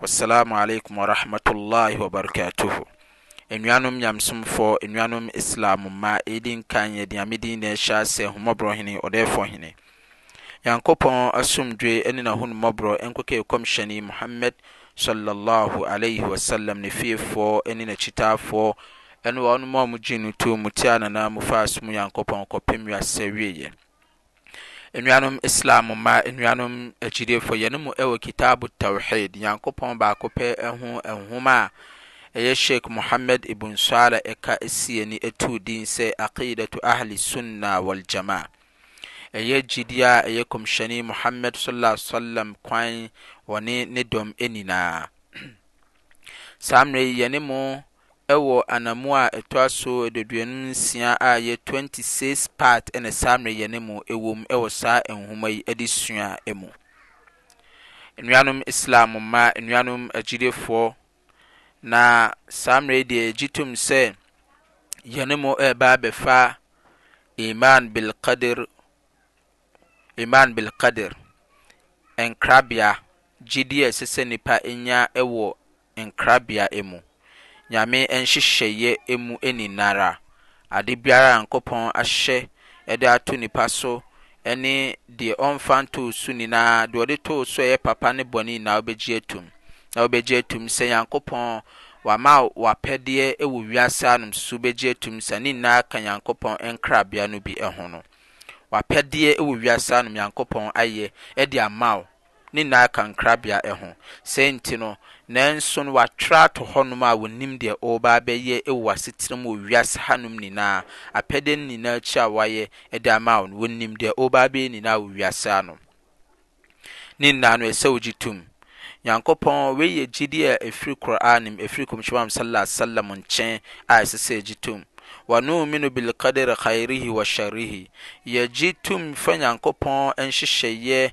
Wassalaamu alaikum wa rahmatullaahi wa barakatuhu Anuanom Nyamesomfoɔ, Anuanom Islam mma, ɛdi nkan yɛde Nyame din na ɛhyɛ ase, Ahummɔborɔ Hene, Ɔdɛɛfoɔ Hene. Nyankopɔn asomdwoeɛ ne N'ahummɔborɔ nkɔka Ɛkɔmhyɛni Muhammad, Sallallaahu alaihi wa sallam, ne fiefoɔ ne n'akyitaafoɔ ne wɔnom a wɔgyee no too mu tiaa n'ananmufa asomu Nyankopɔn kɔpem wias'awieɛ. Anuanom Islam mma, anuanom agyidefo, yɛne mo wɔ Kitab Tawhid, Nyankopɔn Baakopɛ ho Nwoma a ɛyɛ Sheikh Muhammad Ibn Saleh ɛka si ani too din sɛ Aqeedatu Ahle Sunnah Wal Jamaah. Ɛyɛ gyidie a ɛyɛ Kɔmhyɛni Muhammad Sallallahu Alaihi Wasallam kwan, wɔne ne dɔm nyinaa. Saa mmerɛ yi yɛne mo wɔ anamu a ɛtoa so aduoduonum nsia a yɛ 26 part na saa mmerɛ yɛ ne mo wɔ mu wɔ saa nwoma yi adesua mu. Nnuanom Islam mma, nnuanom agyidefoɔ, na saa mmerɛ yi deɛ yɛgye tom sɛ yɛ ne mo ɛreba abɛfa Iman bil Qadr, Iman bil Qadr, nkrabea, gyidie a ɛsɛ sɛ nipa nya wɔ nkrabea mu, Nyame nhyehyɛeɛ mu nyinara, ade biara a Nyankopɔn ahyɛ de ato nipa so ne deɛ ɔmfa ntoo so nyinaa, deɛ ɔde too so a ɛyɛ papa ne bɔne nyinaa wobɛgye atum. Na wobɛgye atum sɛ Nyankopɔn wama wo apɛdeɛ wɔ wiase anom nso wobɛgye atum sa ne nyinaa ka Nyankopɔn nkrabea no bi ho no. W'apɛdeɛ wɔ wiase anom Nyankopɔn ayɛ de ama wo. ne nyinaa ka nkrabea ho. Sɛɛ nti no, nanso no wɔatwerɛ ato hɔnom a wɔnim deɛ ɔreba abɛyɛ wɔ w'asetenam wɔ wiase hanom nyinaa, apɛdeɛ no nyinaa akyi a wɔayɛ de ama wo no, wɔnim deɛ ɔreba abɛyɛ nyinaa wɔ wiase ano. Ne nyinaa no, ɛsɛ sɛ wogye tom. Nyankopɔn, wei yɛ gyidie a ɛfiri Qur'aan mu, ɛfiri Nkɔmhyɛ Muhammad salla alaihi wa sallam nkyɛn a ɛsɛ sɛ yɛgye tom. Wa nu'uminu bil qadri khairihi wa sharrihi, Yɛgye tom fa Nyankopɔn nhyehyɛeɛ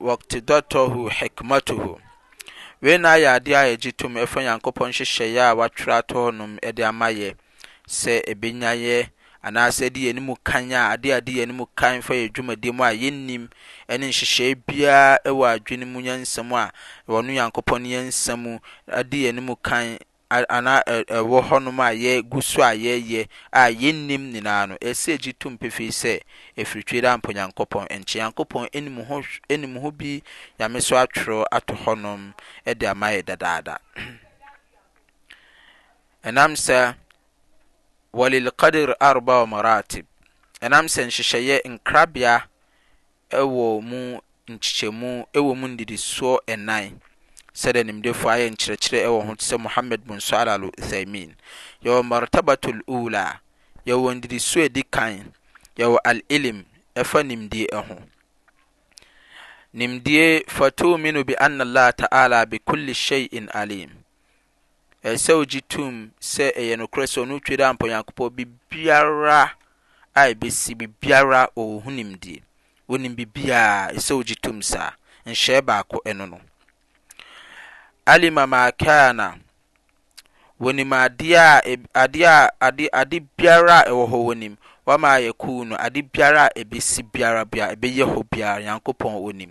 Waqtidatuhu hikmatuhu. Wei nyinaa yɛ adeɛ a yɛgye tom ɛfa Nyankopɔn nhyehyɛeɛ a watwerɛ ato hɔ nom de ama yɛ sɛ ɛbɛnya yɛ anaasɛ ɛde yɛn anim kan a adeɛ a ɛde yɛn anim kan fa yɛ dwumadie mu a yɛnnim ɛne nhyehyɛeɛ biara wɔ adwene mu nyansa mu a ɔno Nyankopɔn nyansa mu ɛde yɛn anim kan anaa ɛwɔ hɔnom a yɛgu so a yɛyɛ a yennim nyinaa no, ɛsɛ sɛ yegye tom pefee sɛ efiri twi daa mpo Nyankopɔn nkyɛn. Nyankopɔn anim ho anim ho bi nyamesu atwerɛ ato hɔnom de ama yɛn dadaada. Ɛnam sɛ walilqadr arbaw maratib, ɛnam sɛ nhyehyɛeɛ nkrabea wɔ mu nkyekyɛmu wɔ mu nnidisoɔ nnan sɛdeɛ nimdefoɔ ayɛ nkyerɛkyerɛ wɔ ho te sɛ Muhammad bin Salih Al Uthaymin. Yɛwɔ Martabatul Ula, yɛwɔ nnidisoɔ ɛdi kan, yɛwɔ Al Ilim, ɛfa nimdie ho. Nimdie, Fatuminu bi anna Allah ta'ala bi kulli shay'in alim. Ɛsɛ sɛ wogye tom sɛ ɛyɛ nokorɛ sɛ ɔno retwa dɛ ampa Onyankopɔn biribiara a ɛbɛsi, biribiara, ɔwɔ ho nimdeɛ. Ɔnim biribiara. Ɛsɛ sɛ wogye tom saa. Nhyɛɛ baako, ɛno no. Alima maa kaana, Wɔnim adeɛ a, adeɛ a, ade, ade biara a ɛwɔ hɔ, wɔnim. Wamaa yɛkuu no, ade biara a ɛbɛsi biara, biara, ɛbɛyɛ hɔ biara, Nyankopɔn ɔnim.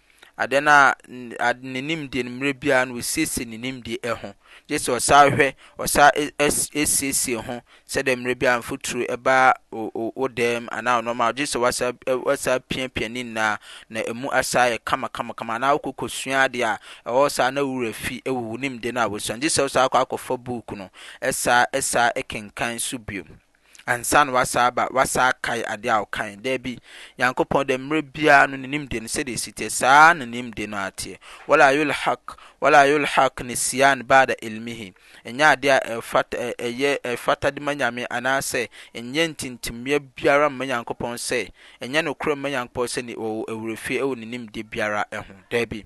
Adɛn na ne nimdeɛ no, mmerɛ biara no ɔsiesie ne nimdeɛ ho, gye sɛ ɔsan hwɛ, ɔsan siesie ho sɛdeɛ mmerɛ biara mfuturo ba wo dɛm anaa wo nnoɔma a, gye sɛ woasan piapia ne nyinaa na ɛmu asan ayɛ kamakamakama. Anaa wokɔ kɔsua adeɛ a, ɛhɔ nso a na wo werɛ fi wɔ wo nimdeɛ no a woasua no, gye sɛ wosan kɔ akɔfa book no san kenkan nso bio. ansa na wɔasan aba, wɔasan akae ade a wɔkae. Dabi, Nyankopɔn de, mmerɛ biara no, Ne Nimdeɛ no, sɛdeɛ ɛsi teɛ, saa ara na Ne Nimdeɛ no ara teɛ. Wala yulhaq, wala yulhaq nisyan ba'da ilmihi, ɛnyɛ adeɛ a ɛfata, ɛyɛ, ɛfata de ma Nyame, anaasɛ ɛnyɛ ntintimmuɛ biara mma Nyankopɔn sɛ, ɛnyɛ nokorɛ mma Nyankopɔn sɛ Ne, Ɔwɔ werɛfie wɔ Ne Nimdeɛ biara ho. Dabi.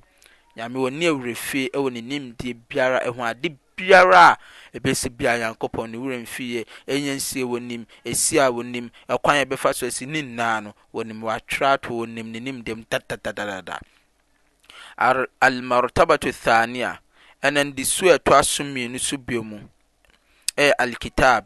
Nyame wɔ ne werɛfie ɛwɔ ne nimdeɛ biara ɛho ade biara a ɛbɛsi biara Nyankopɔn ne werɛ mfi yɛ ɛnyɛ nsie wɔ nim ɛsi a wɔ nim ɛkwan a ɛbɛfa so asi ne nyinaa no wɔ nim watwerɛ ato wɔ nim ne nimdɛm dadadadada Ar Almartabatu Athaniya ɛnandisoɔ a ɛtoa so mmienu so bio mu ɛyɛ Alkitaab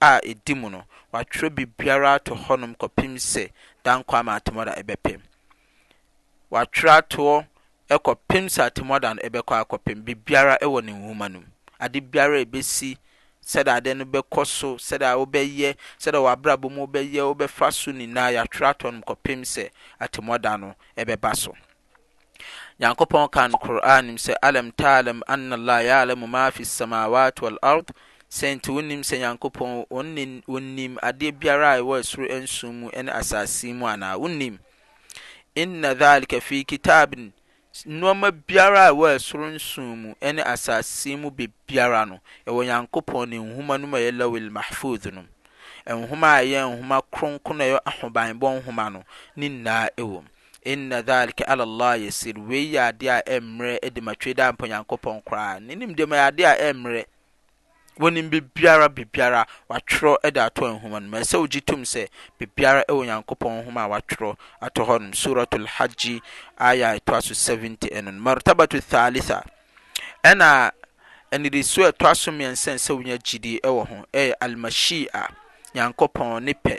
a edi mu no, wɔatwerɛ biribiara ato hɔnom kɔpem sɛ da nkwa ma atemmuada ɛbɛpem. Wɔatwerɛ atoɔ kɔpem sɛ atemmuada no ɛbɛkɔ akɔpem. Biribiara ɛwɔ ne nwoma no mu. Ade biara a ɛbɛsi, sɛdeɛ adeɛ no bɛkɔ so, sɛdeɛ wobɛyɛ, sɛdeɛ w'abrabɔ mu wobɛyɛ, wobɛfa so nyinaa, yɛatwerɛ ato hɔnom kɔpem sɛ atemmuada no ɛbɛba so. Nyankopɔn kaa no Qur'aan mu sɛ, Alam ta'alam anna Allaah ya'alamu maa fi s-samaawaat wal-ard, Sɛ nti wonnim sɛ Nyankopɔn Onim adeɛ biara a ɛwɔ ɛsoro nson mu ne asaase mu anaa? Wonnim? Inna dhaalika fii kitaabin, Nnoɔma biara a ɛwɔ ɛsoro nson mu ne asaase mu bibiara no, ɛwɔ Nyankopɔn Ne Nwoma no mu a ɛyɛ Lawhil Mahfuudh no mu. Nwoma a ɛyɛ Nwoma kronkron a ɛyɔ ahobanbɔ Nwoma no, ne nyinaa wɔ mu. Inna dhaalika 'ala Allaah yasiir, wei yɛ adeɛ a ɛmmrɛ de ma Tweedaampɔ Nyankopɔn koraa, Ne nimdeɛm ɛyɛ adeɛ a ɛmmrɛ, Onim biribiara, biribiara, Watwerɛ de ato Nwoma no mu, ɛsɛ sɛ wogye tom sɛ biribiara ɛwɔ Nyankopɔn Nwoma a Watwerɛ ato hɔ nom, Suuratul Hajji aayah a ɛtoa so 70 ɛno no, Martabatu Thaalitha, ɛna anidisoɔ a ɛtoa so mmiɛnsa a ɛsɛ sɛ wonya gyidie wɔ ho, ɛyɛ Al-Mashii'a, Nyankopɔn Ne pɛ.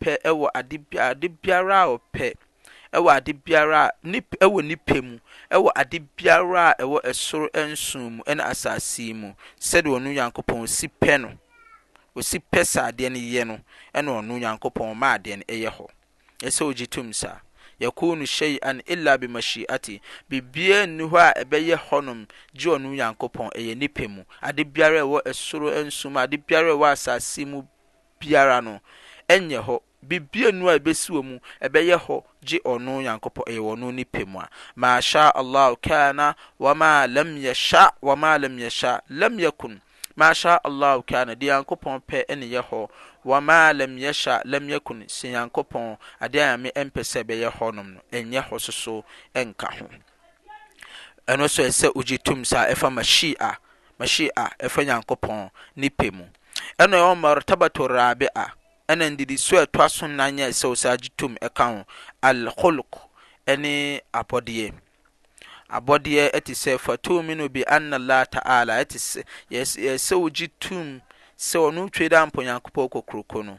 pɛ wɔ ade bi ade biara a ɔpɛ wɔ ade biara a ne wɔ ne pɛ mu wɔ ade biara a ɛwɔ ɛsoro nson mu ne asase yi mu sɛdeɛ ɔno Nyankopɔn ɔsi pɛ no. Ɔsi pɛ sɛ adeɛ no yɛ no ɛna ɔno Nyankopɔn ɔma adeɛ no ɛyɛ hɔ. Ɛsɛ ɔgye tom saa. Yakunu shay'an illa bimashi'ati Biribiara nni hɔ a ɛbɛyɛ hɔnom gye ɔno Nyankopɔn ɛyɛ ne pɛ mu. Ade biara a ɛwɔ ɛsoro nson mu, ade biara a ɛwɔ asase mu biara no nyɛ hɔ, biribianu a ɛbɛsi wɔ mu ɛbɛyɛ hɔ gye Ɔno Nyankopɔn, ɛyɛ wɔ Ɔno ne pɛ mu a. Ma sha Allahu kaana, wa ma lam ya sha, wa ma lam ya sha, lam ya kun. Ma sha Allahu kaana, deɛ Nyankopɔn pɛ na ɛyɛ hɔ, wa ma lam ya sha, lam ya kun, sɛ Nyankopɔn, adeɛ a Nyame mpɛ sɛ ɛbɛyɛ hɔ nom no, ɛnyɛ hɔ soso nka ho. Ɛno nso ɛsɛ sɛ wogye tom saa ɛfa Mashi'a, Mashi'a, ɛfa Nyankopɔn ne pɛ mu. Ɛna ɛwɔ Martabatu Rabi'a, ɛna nnidisoɔ a ɛtoa so nnan a ɛsɛ wo saa gye tom ɛka ho, Al-Khulq, ɛne abɔdeɛ. Abɔdeɛ ɛte sɛ Fatu'minu bi anna Allah ta'ala, ɛte sɛ, ɛsɛ wogye tom sɛ ɔno Twedampɔ Nyankopɔn Kokroko no.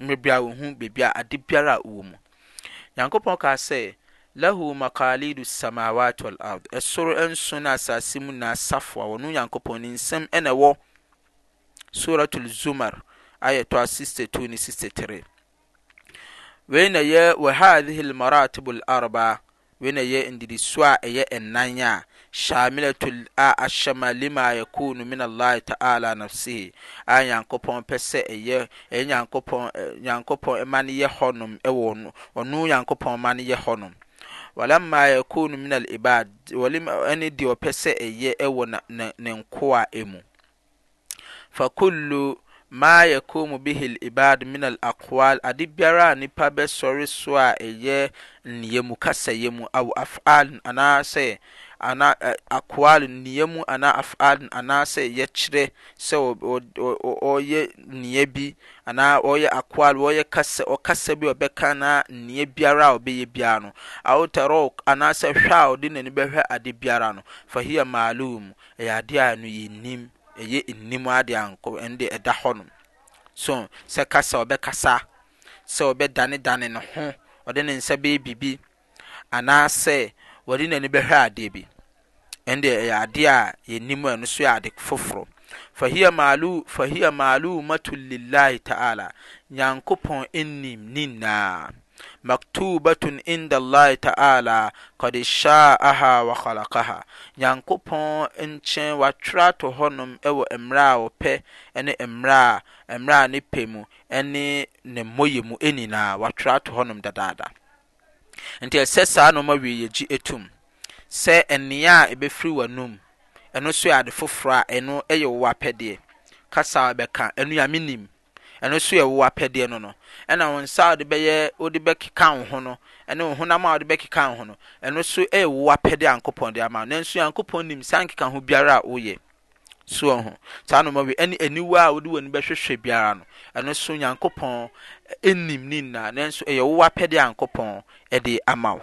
mmerɛ biara ɔhu baabi a ade biara a ɔwɔ mu. Nyankopɔn kaa sɛ, Lahuu maqalidu samawaati wal ard, ɛsoro nson ne asaase mu nyinaa safoa wɔ no, Nyankopɔn, ne nsam na ɛwɔ, Suuratul Zumar aya ɛtɔ a 62 ne 63. Wei na ɛyɛ, Wa haadhihil maraatibul arbaa, Wei na ɛyɛ nnidisoɔ a ɛyɛ nnan a, Shaamilatul a ashama limaa yakuunu min Allaahi ta'aalaa nafsihi a Nyankopɔn pɛ sɛ ɛyɛ, ɛyɛ Nyankopɔn, Nyankopɔn mma no yɛ hɔnom wɔ Ɔno, Ɔno Nyankopɔn mma no yɛ hɔnom. Walammaa yakuunu min al-ibaad, ɛne deɛ Ɔpɛ sɛ ɛyɛ wɔ Na, Na, Ne nkoa mu. Fa kullu maa yakuumu bihil ibaad minal akwaal, ade biara a nnipa bɛsɔre so a ɛyɛ nneyɛ mu, kasayɛ mu, aw af'aalin anaasɛ, anaa, akwaal, nneyɛ mu anaa af'aalin anaasɛ yɛkyerɛ sɛ ɔ, ɔ, ɔ, ɔ, ɔreyɛ nneyɛ bi anaa ɔreyɛ akwaal, ɔreyɛ kasa, ɔkasa bi a ɔbɛka anaa nneyɛ biara a ɔbɛyɛ biara no, aw tarook anaasɛ hwɛ a ɔde n'ani bɛhwɛ ade biara no, fahiya maaluumu, Ɛyɛ adeɛ a ɛno yɛnnim, ɛyɛ nnim adeɛ a nko, ɛno deɛ ɛda hɔ nom. So, sɛ ɛka sɛ ɔbɛkasa, sɛ ɔbɛdanedane ne ho, ɔde ne nsa bɛyɛ biribi, anaasɛ ɔde n'ani bɛhwɛ adeɛ bi, ɛno deɛ ɛyɛ adeɛ a yɛnnim, ɛno nso yɛ ade foforɔ. Fahiya maalu, fahiya maalumatun lillahi ta'ala, Nyankopɔn nnim ne nyinaa. Maktubatun inda Allahi ta'ala qad sha'aha wa khalaqaha, Nyankopɔn nkyɛn wɔatwerɛ ato hɔnom wɔ mmerɛ a Ɔpɛ ne mmerɛ a mmerɛ a Ne pɛ mu ne Ne mmɔyɛ mu nyinaa, wɔatwerɛ ato hɔnom dadaada. Nti ɛsɛ saa nnoɔma wei yɛgye tom sɛ nea a ɛbɛfiri w'anom ɛno nso yɛ ade foforɔ a ɛno yɛ wo w'apɛdeɛ, kasa a wobɛka ɛno Nyame nim. Ɛno nso yɛ wo apɛdeɛ no no, ɛna wo nsa a wode bɛyɛ wode bɛkeka wo ho no, ɛne wo honam a wode bɛkeka wo ho no, ɛno nso yɛ wo apɛdeɛ a Nyankopɔn de ama wo. Nanso Nyankopɔn nim saa nkekaho biara a woyɛ. So woahu? Saa na ɔma wei, ɛne aniwa a wode w'ani bɛhwehwɛ biara no, ɛno nso Nyankopɔn nim ne nyinaa, nanso ɛyɛ wo apɛdeɛ a Nyankopɔn de ama wo.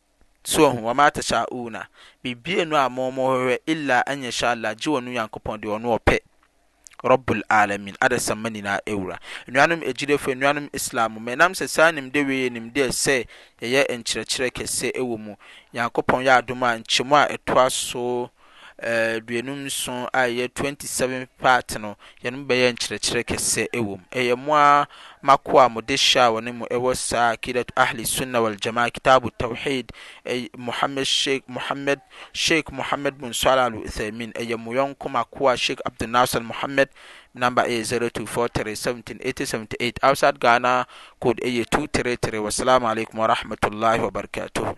So ohu, wa maa tashaa'uuna, biribiara nni hɔ a mo mo hwehwɛ illaa an yashaa Allah gye ɔno Nyankopɔn deɛ ɔno ɔpɛ, Rabbul Aalamiin, Adasamma nyinaa Wura. Anuanom agyidefo, anuanom Islam, me nam sɛ saa nimdeɛ wei yɛ nimdeɛ sɛ yɛyɛ nkyerɛkyerɛ kɛseɛ wɔ mu. Nyankopɔn yɛ adom a nkyɛmu a ɛtoa so aduonum nson a ɛyɛ twenty seven part no, yɛnom bɛyɛ nkyerɛkyerɛ kɛsɛ ɛwɔ mu. Ɛyɛ mo ara mako a mo de hyɛ a wɔne mo ɛwɔ saa Aqeedatu Ahle Sunnah Wal Jamaah Kitabu Tawheed, ɛy Mohammed Sheikh Mohammed Sheikh Mohammed Bun Swaleh Al Uthaymin, ɛyɛ mo yɔnko mako a Sheikh Abdul Nasser Mohammed, me number ɛyɛ zero two four three seventeen eighty seventy eight, outside Ghana code ɛyɛ two three three. Wassalamu Alaikum Warahmatullahi Wabarakatuhu.